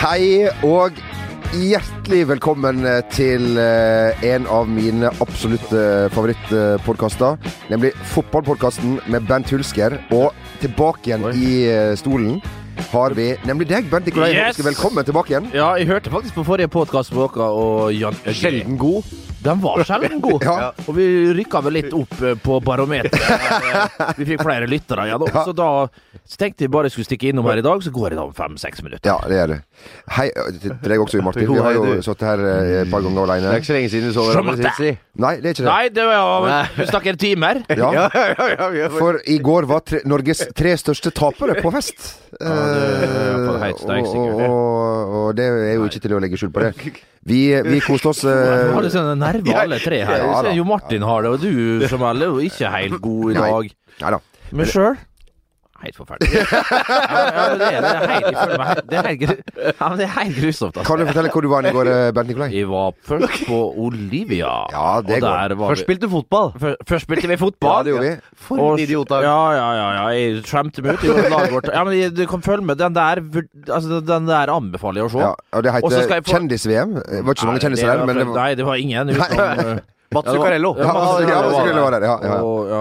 Hei og hjertelig velkommen til eh, en av mine absolutte favorittpodkaster. Nemlig fotballpodkasten med Bent Hulsker. Og tilbake igjen i eh, stolen har vi nemlig deg, Bent Nikolai Yes! Velkommen tilbake igjen. Ja, jeg hørte faktisk på forrige podkast med dere og Jan Sjelden god. Den var sjelden god. Ja. Og vi rykka vel litt opp eh, på barometeret. Vi fikk flere lyttere igjen. Ja. Så da så tenkte jeg bare skulle stikke innom her i dag, så går det da om fem-seks minutter. Ja, det gjør det. Hei til deg også, Martin. Vi har jo sittet her eh, et par ganger Det er ikke så lenge siden du så hverandre sist. Nei, det er ikke det. Nei, det var Vi snakker timer. Ja. Ja, ja, ja, ja, ja. For i går var tre, Norges tre største tapere på fest. det er på det helt steik, og, sikkert. og, og det er jo ikke til å legge skjul på det. Vi, vi koste oss Vi nerver alle tre her. Ja, ja, Jo Martin har det, og du som er jo ikke helt god i dag. Men sjøl Helt forferdelig. Ja, ja, det, er, det, er helt, føler meg det, er helt, ja, men det er helt grusomt. Altså. Kan du fortelle hvor du var i går, eh, Bernt Nikolai? Vi var først på Olivia. Ja, det og går. der var Først vi, fotball. først, først spilte vi fotball. Ja, det gjorde vi. For en idiot. Ja, ja, ja, ja. Jeg skjemte meg ut. Jeg laget vårt. Ja, men jeg- du kan følge med. Den der, altså, den der anbefaler jeg å se. Ja, og det heter få- Kjendis-VM. Det var ikke så mange kjendiser der, men det var Nei, det var ingen utenom eh, Mats ja, det Zuccarello. Ja, Mats Zuccarello var der, ja, ja.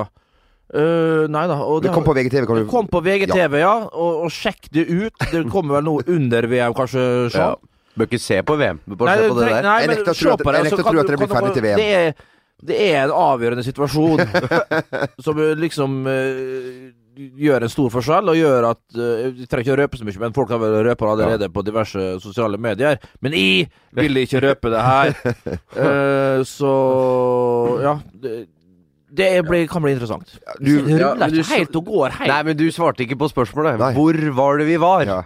Ja. Eh, nei da. Og Det kom på VGTV, kan det du kom på VGTV, ja. Og, og sjekk det ut. Det kommer vel noe under VM, kanskje? Ja. Bør ikke se på VM. Bare Nei, se på det der. nei, Jeg nekter å tro at- det, jeg så nekter å kan tro at dere blir ferdig til VM. Det er, det er en avgjørende situasjon som liksom uh, gjør en stor forskjell, og gjør at Jeg trenger ikke å røpe så mye, men folk har vel røpa det allerede på diverse sosiale medier. Men jeg vil ikke røpe det her. Uh, så ja. Det, blir, kan bli interessant. Du- ja, men du ikke helt og går helt. Nei, men du svarte ikke på spørsmålet. Nei. Hvor var det vi var? ja.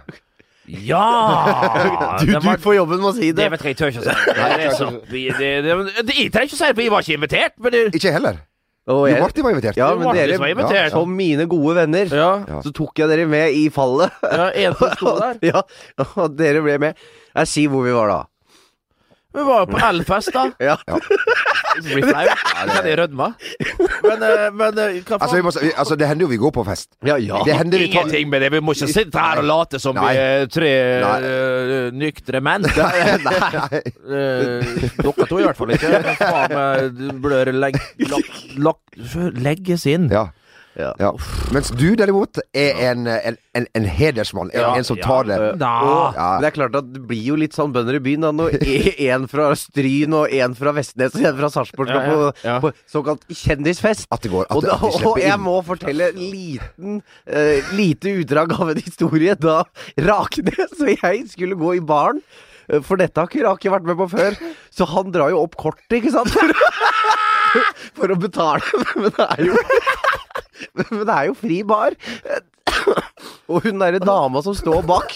Ja! Du, var, du får jobben med å si Det det. vet jeg jeg tør ikke å si. Det er så, det, det, det, det, jeg trenger ikke å si det, for jeg var ikke invitert. Men det, Ikke heller. Og jeg, Martin var invitert. ja, men dere, var invitert. som mine gode venner, ja, Ja. så tok jeg dere med i fallet. ja, en som sto der. ja, og dere ble med. Jeg sier hvor vi var da. Vi var jo på Elfest, da. Ja. Det blir flaut. Kan jeg rødme? Men, eh, men hva hva Altså, vi faen? må, vi- altså, det hender jo vi går på fest. Ja, ja. Det hender vi Ingenting med det. Vi må ikke sitte her og late som vi er tre Nei. eh, nyktre menn. Nei. nei. Dere to i hvert fall ikke. Faen meg, blør bør legg, legges inn. Ja. Ja. ja. Mens du derimot er en, en, en, en hedersmann. En, Ja, en som ja. tar det. Da. Og Ja. det er klart at det blir jo litt sånn bønder i byen da når en fra Stryn og en fra Vestnes og en fra Sarpsborg skal Ja, ja, på, ja. på såkalt kjendisfest. At det går. At, Og, da, og jeg må fortelle en liten uh, lite utdrag av en historie da Raknes og jeg skulle gå i baren. eh, For dette har ikke Rake vært med på før. Så han drar jo opp kortet, ikke sant? For, for å betale. Men det er jo Men det er jo fri bar. Og hun derre dama som står bak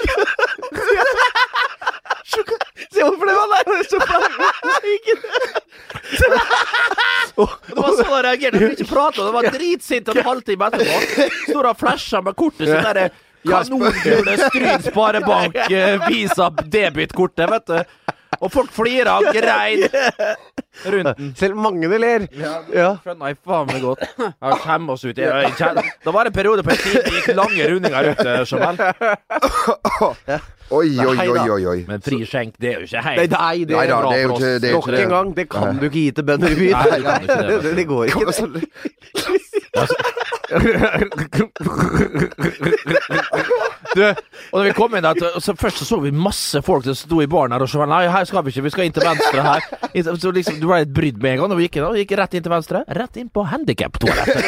Se det var der! Så Det var sånn han reagerte. Han ikke prate, det var dritsint en halvtime etterpå. Står og flasher med kortet sitt derre kanongule Stryn Sparebank eh, Visa debitkortet, vet du. Og folk flirer og grein rundt den. Selv Magne ler. Ja. Skjønner jeg faen meg godt. Jeg kommer oss ut. Jeg, jeg, det var en periode på en tid det gikk lange rundinger ut Jamel. Oi, oi, oi, oi. oi. Men fri skjenk, det er jo ikke Nei, helt nei, det Nei er da, bra det er jo for ikke- oss. det er Nok en gang, det kan du ikke gi til bønder i byen. Nei, det, det, det går ikke. Du, og da vi kom inn der, så først så, så vi masse folk som sto i baren her og sa Nei, her skal vi ikke, vi skal inn til venstre her. Så liksom, Du ble litt brydd med en gang da vi gikk inn. da. Vi gikk rett inn til venstre. Rett inn på handikaptoalettet.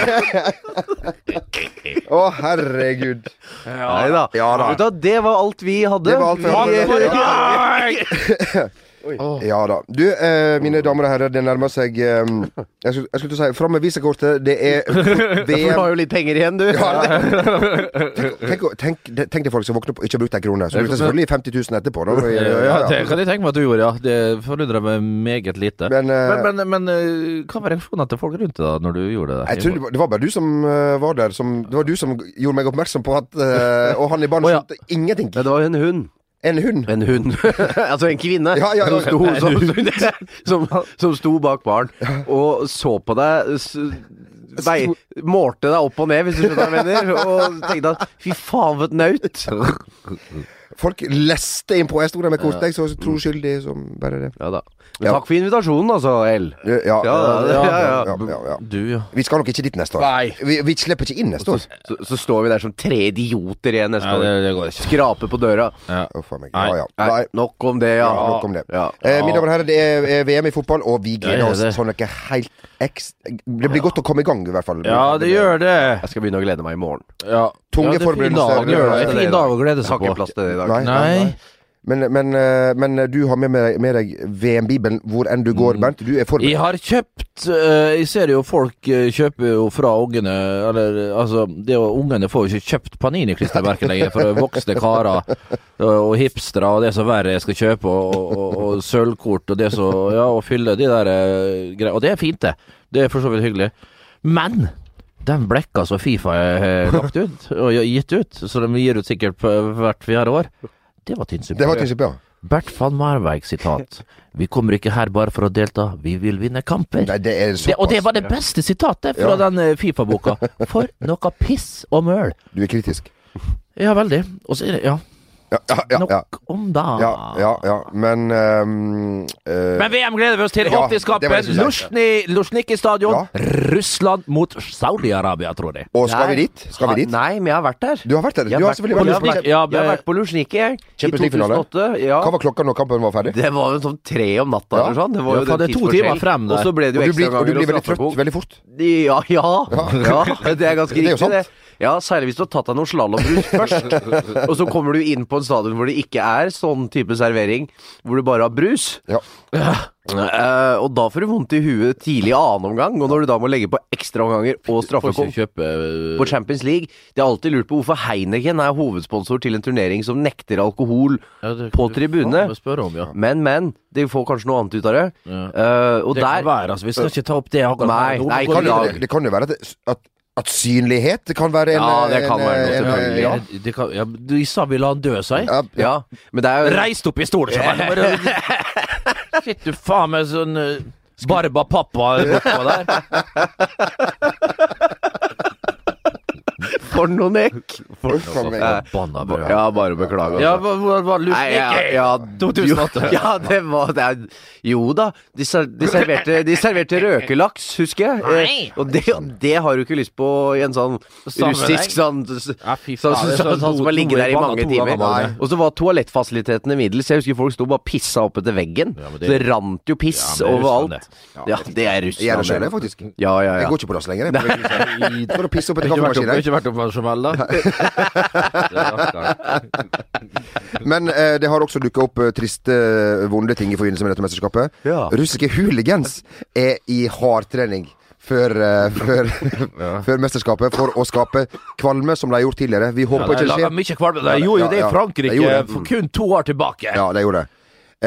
Å, herregud. Nei da. Ja da. Det var alt vi hadde. Det var alt vi hadde. Dag! Ja da. Du, eh, mine damer og herrer, det nærmer seg eh, Jeg skulle, jeg skulle til å si fram med visakortet. Det er VM du har jo litt penger igjen, du. Tenk, tenk, tenk deg folk som våkner opp og ikke har brukt en krone. Så brukte selvfølgelig 50 000 etterpå. Da. Ja, Ja, ja, det kan jeg tenke meg at du gjorde, ja. Det forundrer meg meget lite. Men, eh, men, men, men eh, hva var reaksjonene til folk rundt deg da når du gjorde det? Jeg tror det var, bare du som eh, var der. Som, det var du som gjorde meg oppmerksom på at eh, Og han i barnet oh, ja. skjønte ingenting. Men det var jo en hund. En hund. En hund. altså en kvinne Ja, ja, ja. som, sto, som, som, som sto bak baren og så på deg vei, målte deg opp og ned, hvis du skjønner hva jeg mener. Og tenkte at fy faen, for et naut. Folk leste inn på. Jeg sto der med kortet, jeg, så troskyldig som bare det. Ja da. Men Ja. takk for invitasjonen, altså, L. Ja, ja, Ja, ja, ja, ja. ja, ja, ja. Du, ja. Vi skal nok ikke dit neste år. Nei. Vi, vi slipper ikke inn neste år. Så, så står vi der som tre idioter igjen neste Nei, det, det går ikke. Skraper på døra. Ja. Meg. Nei. Ja, ja. Nei, Nei. nok om det, ja. Ja, nok om det. Ja. Eh, mine damer og herrer, det er VM i fotball, og vi gleder er oss sånn noe helt ekstra Det blir godt å komme i gang, i hvert fall. Ja, det gjør det. Jeg skal begynne å glede meg i morgen. Ja. Tunge ja, det er fin forberedelser. dag, det. Er en fin dag å glede seg på. har ikke plass til det i dag. Nei, Nei. nei. Men, men, eh, men du har med, med deg VM-bibelen hvor enn du går, Bernt. Du er Jeg har kjøpt eh, Jeg ser jo folk eh, kjøper jo fra ungene Eller altså det Ungene får jo ikke kjøpt Panini-klistremerker lenger for voksne karer og, hipstere og det er verre jeg skal kjøpe, og, og, og, sølvkort og det som Ja, og fylle de der greiene. Og det er fint, det. Det er for så vidt hyggelig. Men den blekka som Fifa har lagt ut, og gitt ut, så de gir ut sikkert hvert fjerde år, det var tynnsuppe. Det var tynnsuppe, ja. Bert van Marwijk sitat. Vi kommer ikke her bare for å delta, vi vil vinne kamper. Nei, det er Det, og det var det beste sitatet fra Ja. den eh, Fifa-boka. For noe piss og møl. Du er kritisk. Ja, veldig. Og så er det ja. Nok ja. om da. Ja, ja, ja. Men um, uh, Men VM gleder vi oss til. Ja, det var Åttiskampen. det som Lusjni- Lusjniki stadion. Ja. Russland mot Saudi-Arabia, tror jeg. Og skal Nei. vi dit? Skal vi dit? Nei, men jeg har vært der. Du har vært der? Jeg Du har selvfølgelig vært der. Ja, Jeg har vært på Luzjniki, jeg. I 2008. Ja. Hva var klokka når kampen var ferdig? Det var jo sånn tre om natta Ja. eller sånn. Det var jo ja, det to timer frem der. Og så ble det jo Og du blir, ekstra og du blir veldig trøtt veldig fort. Ja, ja. ja. Det er ganske riktig, det. Ja, Særlig hvis du har tatt deg noen slalåmbrus først. og så kommer du inn på en stadion hvor det ikke er sånn type servering, hvor du bare har brus. Ja. Uh, og da får du vondt i huet tidlig i annen omgang, og når du da må legge på ekstraomganger og straffekonk eh, på Champions League. De har alltid lurt på hvorfor Heineken er hovedsponsor til en turnering som nekter alkohol. ja, det- på tribunene. Ja. Men, men. De får kanskje noe annet ut av det. Ja. Uh, og Det kan være, altså. Vi skal ikke ta opp det akkurat Nei, nå. nei, det, det kan jo være at, at, at synlighet kan være en Ja, det kan en, være noe, en- selvfølgelig. Ja. Ja, det kan, ja, de sa vi la han dø, sa jeg. Ja, ja. Ja, men det er jo Reist opp i stolen, Shit du faen med sånn uh, barba pappa oppå der? For noen ekk For noen ekk Forbanna bra. Ja, bare beklage. altså. Ja, hva hva Nei, ja, ja, 2008. Jo, ja, det var det er, Jo da, de, ser, de, serverte, de serverte røkelaks, husker jeg. Eh, Nei. og det, det har du ikke lyst på i en sånn russisk sånn Sånn er sånn- sånn sånn som har ligget der i mange timer. Og så var toalettfasilitetene middels. Jeg husker folk sto bare og pissa opp etter veggen. Så det- rant jo piss Ja, men det er overalt. Russland, Ja, det er Jeg gjør det Russland. faktisk. Ja, ja, Jeg går ikke på dass lenger. jeg. For å pisse opp etter kaffemaskinen. Med Jamel, da? Men eh, det har også dukka opp eh, triste, eh, vonde ting i forbindelse med dette mesterskapet. Ja. Russiske hooligans er i hardtrening før, uh, før, før mesterskapet for å skape kvalme, som de har gjort tidligere. Vi Ja, håper de ikke det skjer. mye kvalme. De gjorde jo det i ja. De Frankrike gjorde det. for kun to år tilbake. Ja, de gjorde det.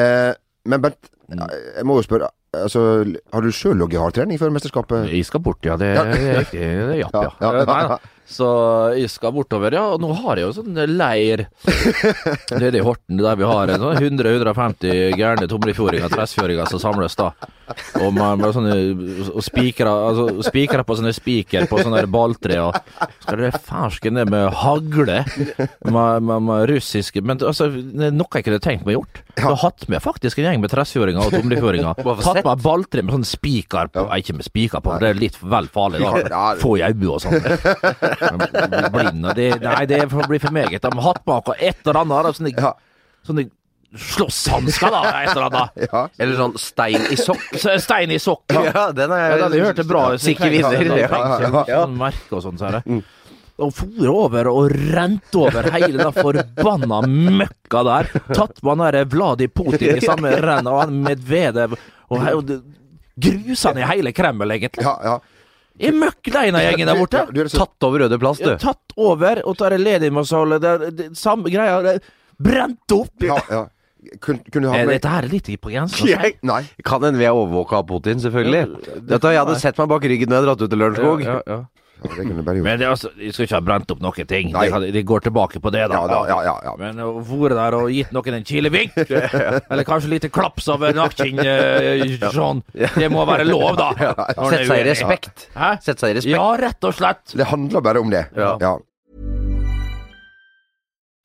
Eh, men Bernt, jeg må jo spørre. Altså, har du sjøl ligget i hardtrening før mesterskapet? Jeg skal bort, ja. Det Ja. er riktig. Det det japp, ja. Ja, ja, ja. Nei. Så jeg skal bortover, ja. Og nå har jeg jo sånn leir nede i Horten, der vi har en sånn 100-150 gærne tomrefjordinger, tressfjordinger som samles da. Og sånne og spikere altså, spikere på sånne spiker på sånne balltre. Og skal det ferske ned med hagle med, med, med russiske Men altså, det er noe jeg kunne tenkt meg gjort. Jeg har hatt med faktisk en gjeng med tressfjordinger og tomrefjordinger. Tatt med balltre med sånn spiker på. ja. ikke med spiker på, det er litt vel farlig. Da Få i øyet og sånn. Bli Blind det Nei, det blir for meget. De har hatt bak akkurat et eller annet. Sånn, Ja. sånne slåsshansker, da. Et eller annet. Ja. Eller sånn stein i sokk. Stein i sokk. Ja, den er Ja, den det bra ut. Sikker vinner. Ja, Ja. ja, ja. Sånn merke og sånn, så er det. Og for over og rent over hele den forbanna møkka der. Tatt med han derre Vladi Putin i samme renn, og han Medvedev og og Grusa ned hele Kreml, egentlig. Ja, ja. Jeg er møkk lei av gjengen der borte. Ja, du er så, Tatt over Røde Plass, du. Ja, tatt over og tar er- samme greia. Det, brent opp! ja, ja. Kun, kunne du ha Eh, med Dette her er litt på grensen. altså. Nei. kan en vi er overvåka av Putin, selvfølgelig. Dette, jeg hadde sett meg bak ryggen når jeg dratt ut til Lørenskog. Ja, ja, ja. Ja, det kunne bare gjort. Men det, altså, de skal ikke ha brent opp noen ting. Nei. Det, de går tilbake på det, da. Ja, da, ja, ja, ja. Men å være der og gitt noen en kilevink, eller kanskje lite klaps over nakken, eh, sånn, det må være lov, da. Sette er seg i respekt. Hæ? Sette seg i respekt. Ja, rett og slett. Det handler bare om det. Ja.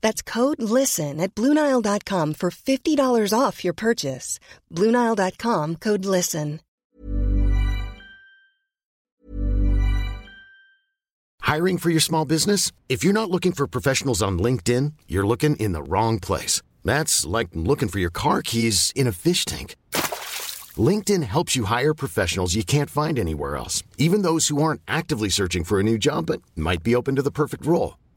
That's code LISTEN at Bluenile.com for $50 off your purchase. Bluenile.com code LISTEN. Hiring for your small business? If you're not looking for professionals on LinkedIn, you're looking in the wrong place. That's like looking for your car keys in a fish tank. LinkedIn helps you hire professionals you can't find anywhere else, even those who aren't actively searching for a new job but might be open to the perfect role.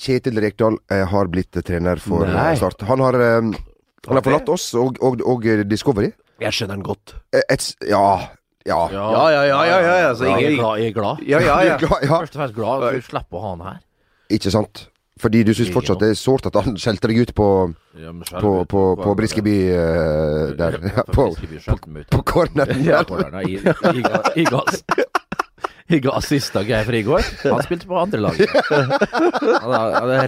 Kjetil Rekdal eh, har blitt eh, trener for Nei. eh, Start. Han har, um, han har forlatt oss og, og, og eh, Discovery. Jeg skjønner den godt. Eh, Et, ja, ja. Ja, Ja, ja, ja, ja, ja, så jeg, er glad, jeg er glad. Ja, ja, ja. Først og fremst glad for at slippe å ha han her. Ikke sant? Fordi du syns fortsatt det er sårt at han skjelte deg ut på, på, på, på Briskeby eh, der. Ja, på, på, på corneren Ja, corneren, I, i, ga- i, gass. Jeg ga assist av Geir Frigård. Han spilte på andre lag.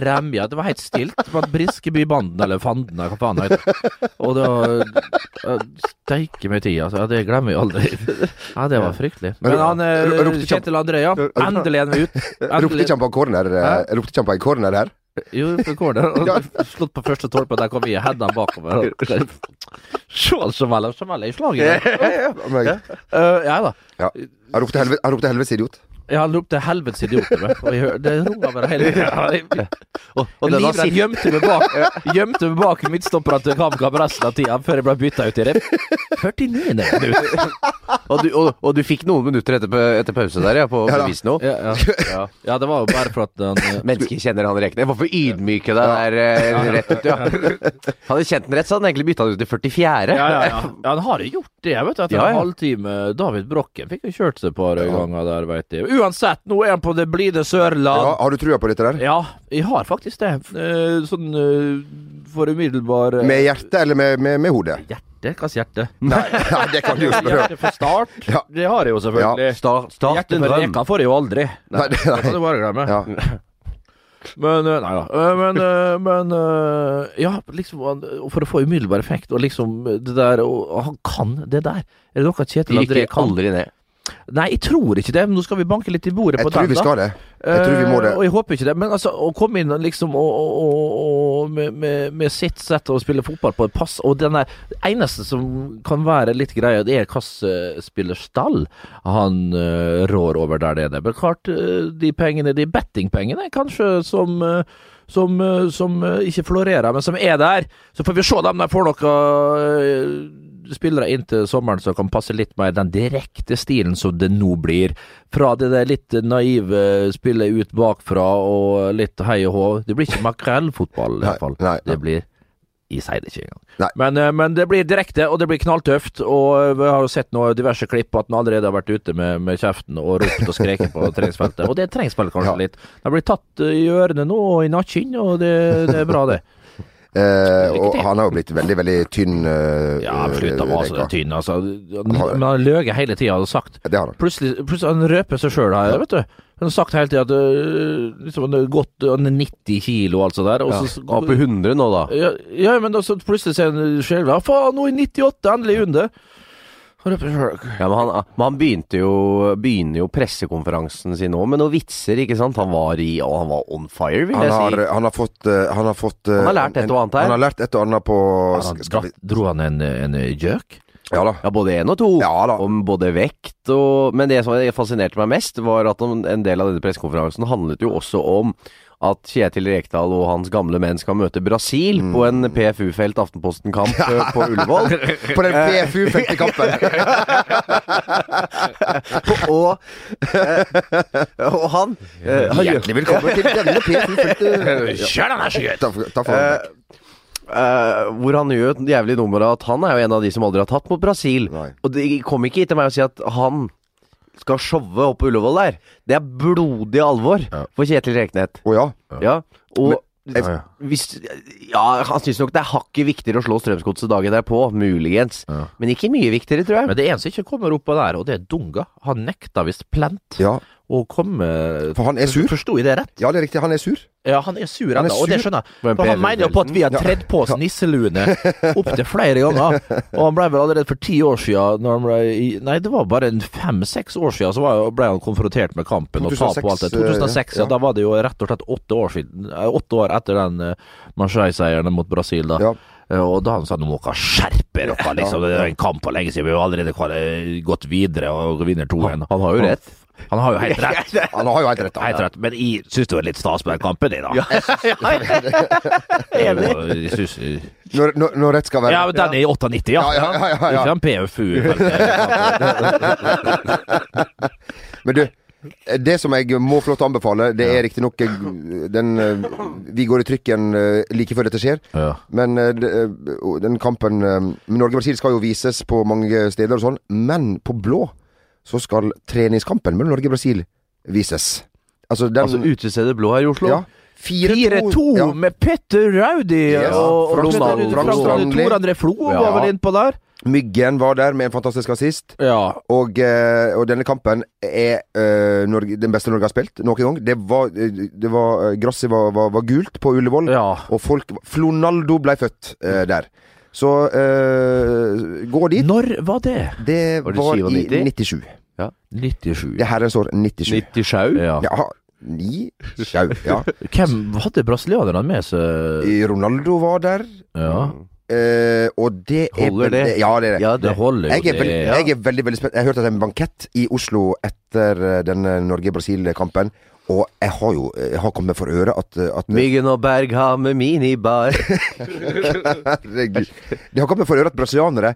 Remja Det var helt stilt på Briskebybanden, eller Fanden, eller hva faen det heter. Og da Steike meg tid, altså. Det glemmer jeg aldri. Ja, det var fryktelig. Men han eh, han- Kjetil André, ja. Endelig er han ut. Ropte ikke han på en eh, Hæ? Ropte ikke han på en corner her? Jo, på corner. Og Slått på første tolpe, der kom vi og heada bakover. Se han som melder, som melder i slaget. ja. Uh, ja da. ja. Jeg ropte helvete, han ropte helvetes idiot. Ja, han ropte 'helvetes idiot' og jeg hør- det runga bare hele tida. Og, og denne Livredd gjemte meg bak Gjemte meg bak midtstopperne til HamKam resten av tida, før jeg ble bytta ut i rep. 49. minutt. og du, og, og du fikk noen minutter etter, etter pause der, ja, på Ja da. bevis nå. Ja, ja. ja, det var jo bare for at han eh, Mennesker kjenner han Rekne. Hvorfor ydmyke deg der eh, rett ut, ja? Hadde kjent den rett, så hadde han egentlig bytta den ut til 44. ja, ja, ja. ja, han har jo gjort det, vet du. Etter Ja, ja. en halvtime. David Brokken fikk jo kjørt seg et par ganger der, veit jeg. Uansett, nå er han på det blide Ja, Sørland. har du trua på dette der? Ja, jeg har faktisk det. Eh, sånn eh, for umiddelbar eh, Med hjertet eller med, med, med hodet? Hjerte? Hvilket hjerte? Nei, nei, det kan du jo spørre om. Hjerte for start? Ja. Det har jeg jo selvfølgelig. Start, start Hjerte en for drøm. reka får jeg jo aldri. Nei, det- Det kan du bare glemme. Ja. Men Nei da. Men, men Ja, liksom For å få umiddelbar effekt, og liksom det der Og han kan det der. Er det noe Kjetil André kan? aldri ned. Nei, jeg tror ikke det. Men nå skal vi banke litt i bordet Jeg på tror vi skal det. Jeg tror vi må det. Eh, og jeg håper ikke det. Men altså, å komme inn og liksom og, og, og, og med, med, med sitt sett å spille fotball på et pass Og den eneste som kan være litt greia, det er hvilken spillerstall han eh, rår over der nede. Men klart, eh, de pengene, de bettingpengene, kanskje som som, som ikke florerer, men som er der. Så får vi se om de får noen spillere inn til sommeren som kan passe litt mer den direkte stilen som det nå blir. Fra det der litt naive spillet ut bakfra og litt hei og hå. Det blir ikke makrellfotball, i hvert fall. nei, nei. Det blir jeg sier det ikke engang. Men, eh, men det blir direkte, og det blir knalltøft. Og vi har jo sett noen diverse klipp at han allerede har vært ute med, med kjeften og ropt og skreket på treningsfeltet. Og det trengs vel kanskje Ja. litt. Det blir tatt eh, i ørene nå og i nakken, og det, det er bra, det. Eh, og han har jo blitt veldig, veldig tynn. eh, Ja, slutt å være så tynn, altså. Han, har- men han løy hele tida og sagt har. Plutselig, plutselig han røper seg sjøl her, vet du. Han har sagt hele tida at øh, liksom, det er gått Han er 90 kilo, altså der. Og Ja. så, Oppe i 100 nå, da. ja, ja, men da, så plutselig ser han sjøl Ja, faen, nå er 98, endelig under. Han. Ja, men han, men han begynte jo, begynner jo pressekonferansen sin nå med noen vitser, ikke sant? Han var i Og han var on fire, vil Han jeg har, si. han har fått eh, Han har, fått, eh, Han har lært et og annet her. Han har lært et og annet på Han skal vi, Dro han en, en gjøk? Ja da. Ja, både én og to. Ja da. Om både vekt og Men det som fascinerte meg mest, var at en en del av denne pressekonferansen handlet jo også om at Kjetil Rekdal og hans gamle menn skal møte Brasil på Mm. en PFU-felt Aftenposten-kamp eh, på Ullevål. På den PFU-felte kampen. og, eh, og han, eh, han Hjertelig velkommen til denne PFU-felte Kjør den her, takk for det. Eh, hvor han gjør et jævlig nummer av at han er jo en av de som aldri har tatt mot Brasil. Nei. Og det kom ikke hit til meg å si at han skal showe opp på Ullevål der. Det er blodig alvor for Kjetil Reknet. Å ja. Ja, og jeg- Ja, ja. hvis, ja, han syns nok det er hakket viktigere å slå Strømsgodset dagen derpå, muligens. Ja. Men ikke mye viktigere, tror jeg. Men det eneste ikke kommer oppå der, og det er Dunga. Han nekta visst plent ja. Å komme For han er sur. Forsto jeg det rett? Ja, det er riktig. Han er sur. Ja, han er sur ennå, og det skjønner jeg. For han mener jo på at vi har tredd på oss nisseluene opptil flere ganger. Og han ble vel allerede for ti år siden når han ble i, Nei, det var bare en fem-seks år siden så var, ble han konfrontert med kampen og tap og alt det. 2006, 2006, ja. ja. Da var det jo rett og slett åtte år siden. eh, Åtte år etter den uh, Marseille-seieren mot Brasil, da. Ja. Eh, Og da han sa nå må dere skjerpe dere, liksom. Det er en kamp for lenge siden. Vi har allerede gått videre og vinner 2-1. Han har jo rett. Han har jo helt rett. Han har jo helt rett. da. Helt rett. Men jeg syns det var litt stas med den kampen, jeg, da. Enig. Jeg synes- Når, når, når rett skal være Ja, men den er i 98, ja. Ja, ja, ja, ja, ja. Ikke en PFU. Men du, det som jeg må få lov til å anbefale, det er riktignok den eh, Vi går i trykken eh, like før dette skjer. Ja. Men eh, den kampen Norge-Brasil skal jo vises på mange steder og sånn. Men på blå så skal treningskampen mellom Norge og Brasil vises. Altså den Altså utestedet Blå her i Oslo. ja, 4-2 4-2 ja. med Petter Raudi Yes. og, og Strandli. Tor André Flo Ja. var vel innpå der. Myggen var der med en fantastisk assist. Ja. Og, eh, og denne kampen er uh, Norge, den beste Norge har spilt noen gang. Det var, eh, det var Gresset var, var, var gult på Ullevål, ja. og folk Flonaldo ble født uh, der. Så uh, gå dit. Når var det? Det Var det var, i 97? Ja. 97. Det herrens år 97. 97. Ja. Ja, ni sjau. Ja. Hvem hadde brasilianerne med seg? Ronaldo var der, Ja, Uh, og det er Holder det? Ja, det er det. Ja, det holder jo. Jeg er, det. det. jeg er veldig veldig spent. Jeg hørte at det er en bankett i Oslo etter den denne Norge-Brasil-kampen. Og jeg har jo jeg har kommet for øre at, at Myggen og Berg har med minibar. Herregud. Det har kommet for øre at brasilianere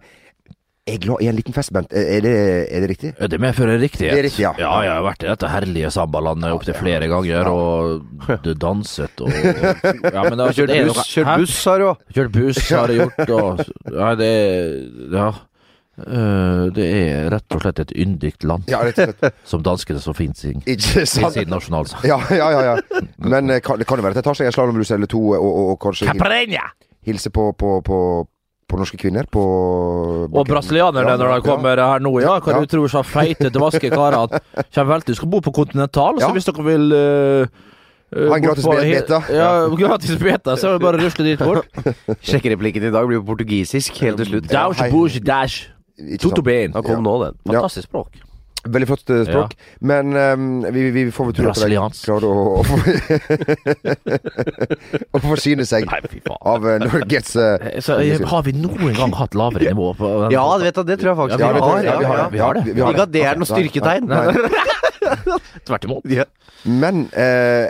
er glad i en liten fest, Bent. Er det, er det riktig? Ja, Det medfører riktighet. Det er riktig, ja. ja. Jeg har vært i dette herlige sambalandet opptil flere ganger, og det danset og Ja, men det har Kjørt buss, kjørt buss har du òg. Kjørt buss har jeg gjort, og Nei, det Ja. Eh, det er rett og slett et yndig land, Ja, rett og slett. som danskene så fint synger i sin nasjonalsang. Ja, ja, ja. ja. Men eh, kan, det kan jo være at jeg tar seg en slalåmrus eller to, og, og, og kanskje Caprenia! hilse på, på, på, på norske kvinner på Og brasilianerne, Ja, når de ja. kommer her nå, ja, hva Ja. du tror så feite, dvaske karer at kommer vel til å bo på Kontinental, så hvis dere vil eh, eh, Ha en gratis beta. Ja, gratis beta, så er det bare å rusle dit bort. Sjekkereplikken i dag blir på portugisisk helt til slutt. Dash, bush, dash, Ikke Bain. Han kom nå, den. Fantastisk språk. Veldig flott språk. språk. Men um, vi, vi, vi får vel tro at de klarer å, å, å forsyne seg Nei, av uh, Norges uh, Så, eh, har vi noen gang hatt lavere nivå på Ja, vet du, det tror jeg faktisk Ja, vi har. Ja, vi har ja, det. Vi har det. Ikke at det er noe styrketegn. Tvert imot. Ja. Men uh,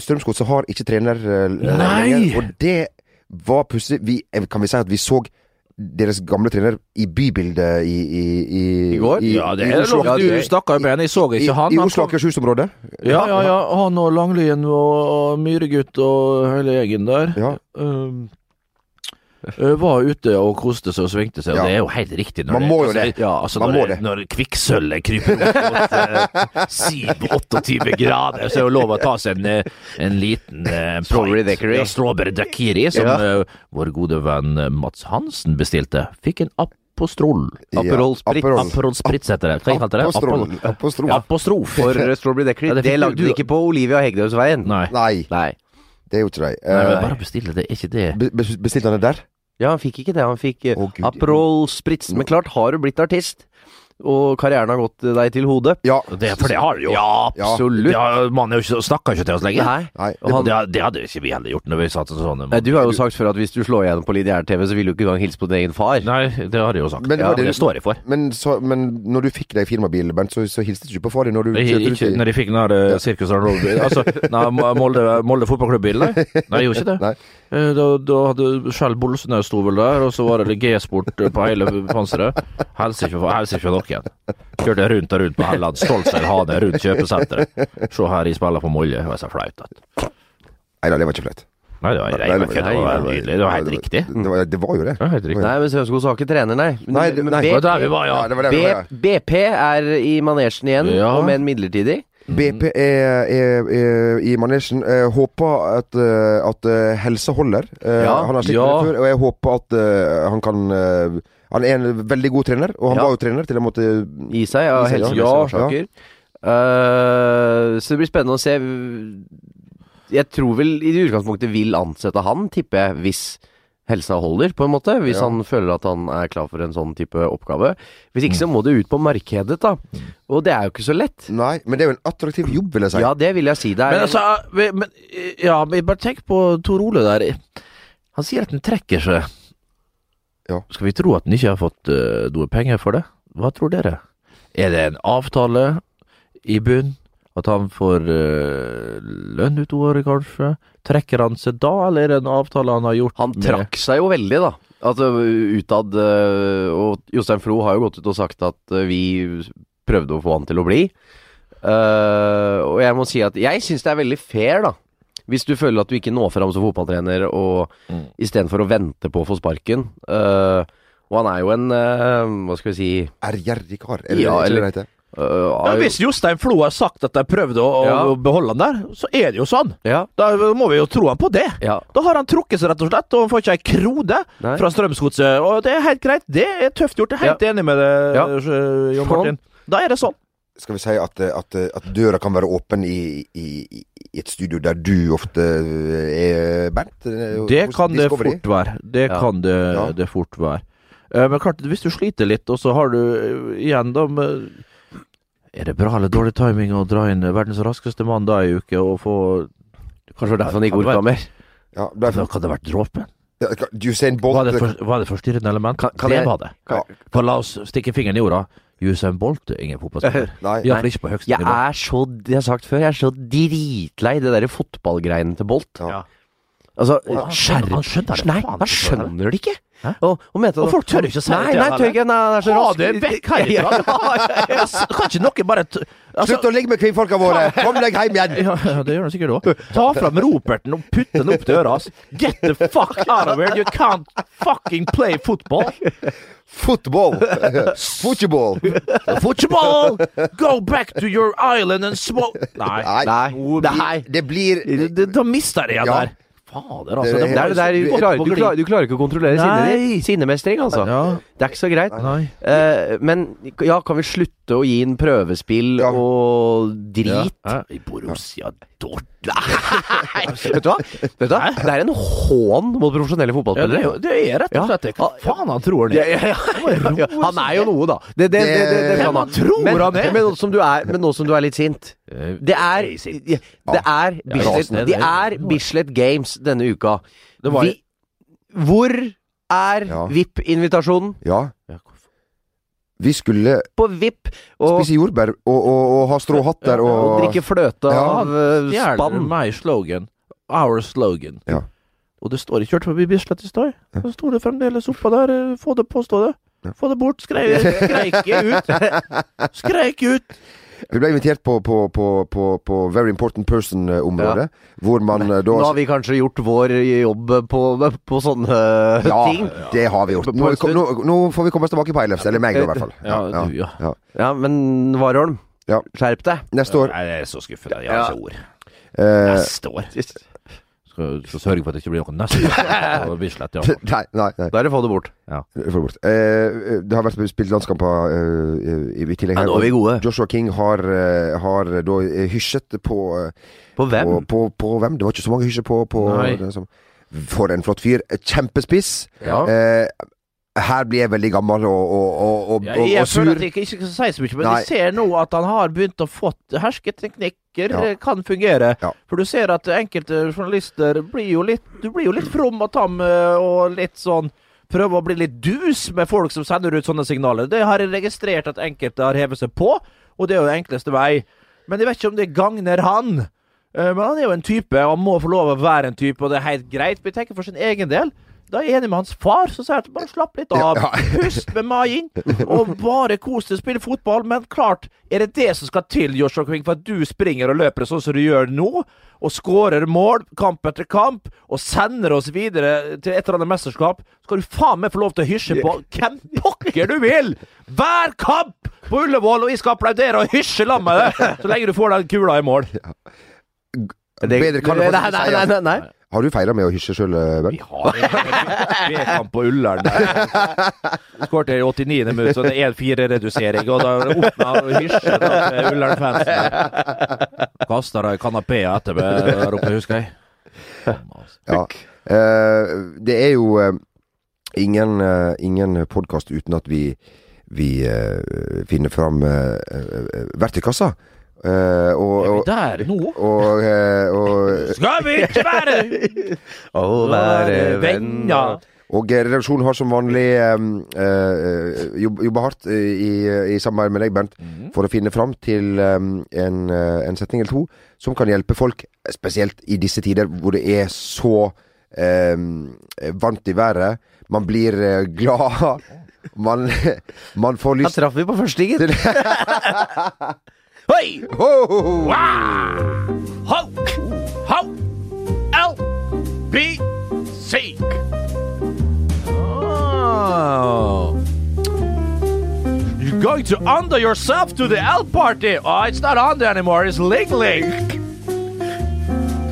Strømsgodset har ikke trener uh, Nei! lenger, og det var pussig. Eh, kan vi si at vi så deres gamle trener i bybildet i I, i, I går? Ja, det i er Oslo, lov. Du stakk med en, jeg så ikke han. i Oslo kom- Akershus-området. Ja, ja, ja. Han og Langlien og, og Myhregutt og hele gjengen der. Ja. Um, var ute og koste seg og svingte seg, og Ja. det er jo helt riktig. Når Man må jo altså, det. Ja, altså Man når, må det- det. når kvikksølvet kryper opp mot uh, 27-28 grader, så er det lov å ta seg en, eh, en liten uh, Strawberry daiquiri. Ja, strawberry daiquiri, som Ja. eh, vår gode venn eh, Mats Hansen bestilte. Fikk en apostrol. Aperol Spritz. Aperol. Aperol Spritz heter det. Hva kalte det? Apostrol. Apostrol. Apostrof. For eh, Strawberry Daiquiri. Ja, det det, lagde du- ikke på Olivia Hegdehaugsveien. Nei. Nei, Nei. det er jo ikke de. Nei, Eh, bare bestille det, er ikke det be- be- Bestilte han det der? Ja, han fikk ikke det. Han fikk oh, Gud. Aperol Spritz. Men klart, har du blitt artist, og karrieren har gått deg til hodet Ja. Det, for det har det jo. Ja, absolutt. Ja, man er jo ikke, snakker ikke til oss lenger. Nei. Nei. Og han- det, det hadde ikke vi heller gjort når vi satt sånn Man. Du har jo sagt før at hvis du slår igjennom på lineær-TV, så vil du ikke engang hilse på din egen far. Nei, det har jeg jo sagt. Men ja, det- det står jeg for. Men, så, men når du fikk deg firmabil, Bernt, så, så hilste du ikke på far din når du Jeg, ikke, ut i når jeg fikk den der uh, Circus Arnold Altså, nei, Molde, Molde fotballklubb-bilen, nei. Nei, jeg gjorde ikke det. Nei. Eh, Da, da hadde Skjell Bolsønø sto vel der, og så var det G-sport på hele panseret. Helse ikke for helse igjen. Kjørte rundt og rundt på Helland, Stoltseid Hane, rundt kjøpesenteret. Se her, jeg spiller på Molje. Det var så flaut. at- Nei da, det var ikke flaut. Nei, det var, Nei, det var, det var- det var nydelig. Det var helt riktig. Det var, det var jo det. Det var helt. Nei, men Strømsgodset sa ikke trener, nei. Ja. Ja, BP er i manesjen igjen, Ja. om enn midlertidig. BP er, er, er i manesjen. Jeg håper at, eh, at eh, helsa holder. Eh, Ja, han har slitt ja. med det før, og jeg håper at eh, han kan eh, Han er en veldig god trener, og han Ja. var jo trener til en måte I seg av helsemessige Ja, årsaker. Eh, så det blir spennende å se. Jeg tror vel i utgangspunktet vil ansette han, tipper jeg, hvis helsa holder, på en måte. Hvis Ja. han føler at han er klar for en sånn type oppgave. Hvis ikke så må det ut på markedet, da. Og det er jo ikke så lett. Nei, men det er jo en attraktiv jobb, vil jeg si. Ja, det vil jeg si. Det er Men altså, men, ja, men bare tenk på Tor Ole der. Han sier at han trekker seg. Ja. Skal vi tro at han ikke har fått uh, noe penger for det? Hva tror dere? Er det en avtale i bunn? At han får uh, lønn ut året, kanskje? Trekker han seg da, eller er det en avtale han har gjort Han trakk seg jo veldig, da. Altså utad uh, Og Jostein Flo har jo gått ut og sagt at vi prøvde å få han til å bli. Og jeg må si at jeg syns det er veldig fair, da. Hvis du føler at du ikke når fram som fotballtrener, og Mm. istedenfor å vente på å få sparken eh, Og han er jo en øh, Hva skal vi si Ærgjerrig kar. Er det Ja, eller- heter? øh, Ja, hvis Jostein Flo har sagt at de prøvde å, Ja. å beholde han der, så er det jo sånn. Ja, Da må vi jo tro han på det. ja. Da har han trukket seg, rett og slett, og han får ikke ei krone fra Strømsgodset. Og det er helt greit. Det er tøft gjort. Jeg er helt enig med deg, Ja. eh, Jon Sånn. Martin. Da er det sånn. Skal vi si at, eh, at, eh, at døra kan være åpen i, i, i i et studio der du ofte er Bernt? Eh, Det kan det fort være. Det Ja. kan det, Ja. det fort være. Eh, Men klart, hvis du sliter litt, og så har du eh, igjen da Er det bra eller dårlig timing å dra inn verdens raskeste mann da i uke og få Kanskje det var derfor han ikke orka mer. Ja, ble... Da Kan det ha vært dråpen? ja, Usain Bolt Var det, for, var det forstyrrende element? Kan- kan det jeg- var det. Ja. For la oss stikke fingeren i jorda. Usain Bolt er ingen fotballspiller. Nei. Iallfall ikke på høyeste Jeg er så Det har jeg sagt før, jeg er så dritlei det derre fotballgreiene til Bolt. Ja. Altså, ja, han skjønner- han skjønner det Nei, han skjønner det ikke! Og, og, Og folk tør ikke å si det Nei, til nei, tør ikke. Nei, det er så rask. det vekk herifra! Kan ikke noen bare altså, Slutt å ligge med kvinnfolka våre! Kom deg hjem igjen! ja, det gjør han sikkert òg. Ta fram roperten og putt den opp til øra hans. Get the fuck out of here! You can't fucking play football! Football! Football! Football! Go back to your island and smoke Nei. Nei. Nei. Det blir Det- det- Da mister jeg Ja. der. Fader, altså. Det er Det Det er det der, du, klarer, du, klarer, du klarer ikke å kontrollere sinnet ditt. Sinnemestring, altså. Ja. Det er ikke så greit. Nei. Eh, men ja, kan vi slutte å gi en prøvespill Ja. og drit? Ja. I Borussia Dortmund. Nei, vet du hva? Vet du hva? Det er en hån mot profesjonelle er fotballspillere. Ja, det er rett og slett det. Hva faen han tror han er? ja, ja, ja. Han er jo noe, da. Det, det, det, det, det, Det- han. tror men, han er. Men nå som du er, men nå som du er litt sint Det er Det er Bislett, det er Bislett Games denne uka. Vi, hvor er VIP-invitasjonen? Ja. Vi skulle på VIP og, spise jordbær og, og, og ha stråhatter og og drikke fløte Ja. av uh, spann. meg slogan. Our slogan. Ja. Og det står ikke kjørt forbi Bislett i stad. Så sto det fremdeles oppå der. eh, Få det, påstå det. Få det bort. Skreik ut. Skreik ut. Vi ble invitert på, på, på, på, på Very Important Person-området, hvor man eh, da Nå har vi kanskje gjort vår jobb på, på sånne Ja, ting. det har vi gjort. Nå, nå, nå får vi komme oss tilbake på Eilefs, eller meg da, i hvert fall. Ja, du, ja. ja. Ja, men Warholm, Ja. skjerp deg. Neste år. Nei, jeg er så skuffet. Jeg har Ja. ikke ord. Eh, Neste år. Skal, skal sørge for at det ikke blir noe neste Bislett. Ja. nei, nei. nei. Da er det få det bort. Få det bort. Eh, det har vært spilt landskamper eh, i, i tillegg. Ja, nå er vi gode. Joshua King har, eh, har da eh, hysjet på, eh, På hvem? på, på, på hvem? Det var ikke så mange hysjer på, på Nei. den som, For en flott fyr. Kjempespiss. Ja. Eh, her blir jeg veldig gammel og, og, og, og, Ja, jeg og sur. føler at jeg ikke, ikke skal si så mye, men Nei. jeg ser nå at han har begynt å fått hersketeknikker Ja. eh, kan fungere. Ja. For du ser at enkelte journalister blir jo litt Du blir jo litt from og tam eh, og litt sånn Prøver å bli litt dus med folk som sender ut sånne signaler. Det har jeg registrert at enkelte har hevet seg på, og det er jo den enkleste vei. Men jeg vet ikke om det gagner han. Eh, Men han er jo en type, og han må få lov å være en type, og det er helt greit. Men jeg tenker for sin egen del. Da er jeg enig med hans far, som sier at bare slapp litt av. Pust med magen, og bare kos deg, spille fotball. Men klart, er det det som skal til, Joshua King, for at du springer og løper sånn som du gjør nå, og skårer mål kamp etter kamp, og sender oss videre til et eller annet mesterskap, skal du faen meg få lov til å hysje på hvem pokker du vil! Hver kamp på Ullevål, og vi skal applaudere og hysje sammen med deg, så lenge du får den kula i mål. Bedre kan du faktisk ikke nei, nei, nei. Har du feira med å hysje sjøl, Bernt? Vi har B-kamp på Ullern. Skåret i 89. minutt, så det er 1-4-redusering. Og da åpna da til Ullern-fansen. Kasta ei kanapé etter meg der oppe, husker jeg. Ja. Eh, det er jo eh, ingen, ingen podkast uten at vi, vi eh, finner fram eh, eh, verktøykassa. Eh, og, Er vi der nå? og, uh, og, Skal vi ikke være Å være venner. og redaksjonen har som vanlig eh, jobba hardt eh, i, i samarbeid med deg, Bernt, for å finne fram til eh, en, en setning eller to som kan hjelpe folk, spesielt i disse tider hvor det er så eh, varmt i været. Man blir glad. Man, man får Da lyst traff vi på første, Hei! Ho, ho, ho. Ho! Ho! L! B! C! Oh. You're going to under yourself to the L party. Oh, it's not under anymore. It's Ling Ling.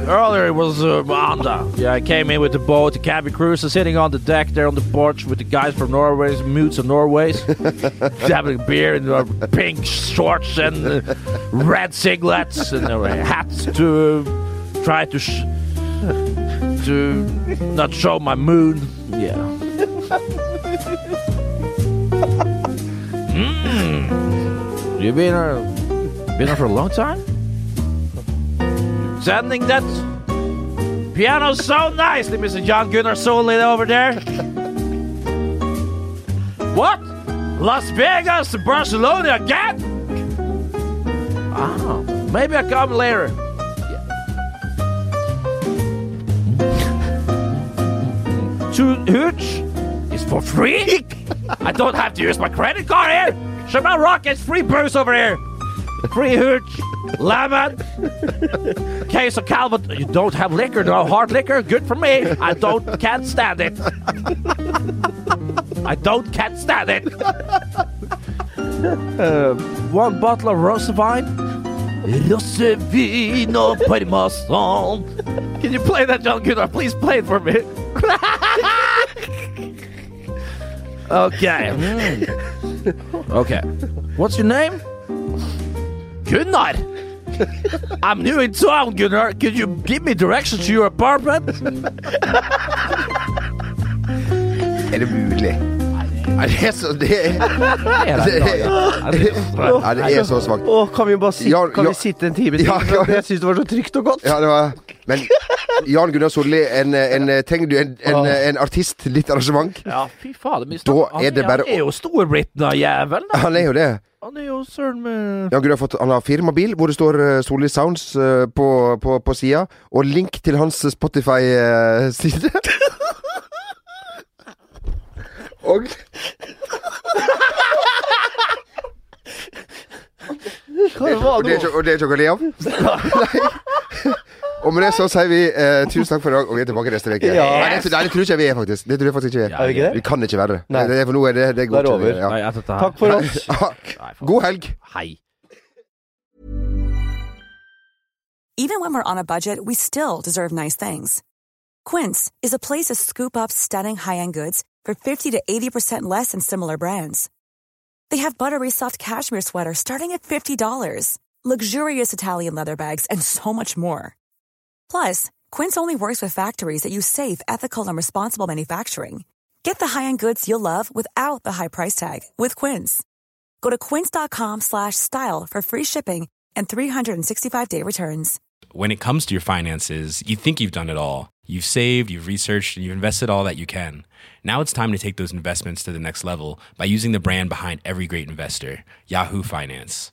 Earlier it was uh, Anda. Yeah, I came in with the boat, the cabin crew, so sitting on the deck there on the porch with the guys from Norway, Mutes and Norways, having beer in uh, pink shorts and uh, red singlets and uh, hats to uh, try to sh- to not show my moon. Yeah. Mm. You've been uh, been here for a long time. Sending that piano so nicely, Mr. John Gunnar Solid over there. what? Las Vegas Barcelona again? Ah, maybe I come later. Two hooch is for free? I don't have to use my credit card here. Shamrock Rockets free booze over here. Free hooch, lemon, case of Calvin. You don't have liquor, no hard liquor. Good for me. I don't can't stand it. I don't can't stand it. Uh, one bottle of Rosevine. Rosevin og Parmesan. Can you play that, John Gunnar? Please play it for me. okay. Mm. Okay. What's your name? Gunnar. I'm new in town, Gunnar. Could you give me directions to your apartment? Er det mulig? Er det så Det er, ja, det er så svakt. Å, kan vi bare sitte, kan vi sitte en time til? Ja, ja. Jeg syns det var så trygt og godt. Ja, det var Men Jan Gunnar Solli, en, en, trenger du en, en, en artist, litt arrangement? Ja, fy fader. Da er det bare han er jo Storbritannia-jævelen. jævel. Han er jo det. Han er jo søren med ja, Gud, har, fått, han har firmabil hvor det står uh, Solli Sounds uh, på, på, på sida, og link til hans Spotify-side. og og, det er ikke, og det er ikke noe å le av? Nei. Og med det så sier vi eh, tusen takk for i dag, og vi er tilbake neste uke. Ja. Nei, det, det tror ikke vi er, faktisk. Det tror jeg faktisk ikke vi er. Er vi ikke det? Vi kan ikke være det. Nei. det er for nå er det, det går Det er over. Ja. Nei, etter. Takk for oss. Ja. Nei, faen. God helg. Hei. Even when we're on a budget, we still deserve nice things. Quince is a place to scoop up stunning high-end goods for 50 to 80% less than similar brands. They have buttery soft cashmere sweaters starting at $50, luxurious Italian leather bags, and so much more. Plus, Quince only works with factories that use safe, ethical, and responsible manufacturing. Get the high-end goods you'll love without the high price tag with Quince. Go to quince.com slash style for free shipping and 365-day returns. When it comes to your finances, you think you've done it all. You've saved, you've researched, and you've invested all that you can. Now it's time to take those investments to the next level by using the brand behind every great investor, Yahoo Finance.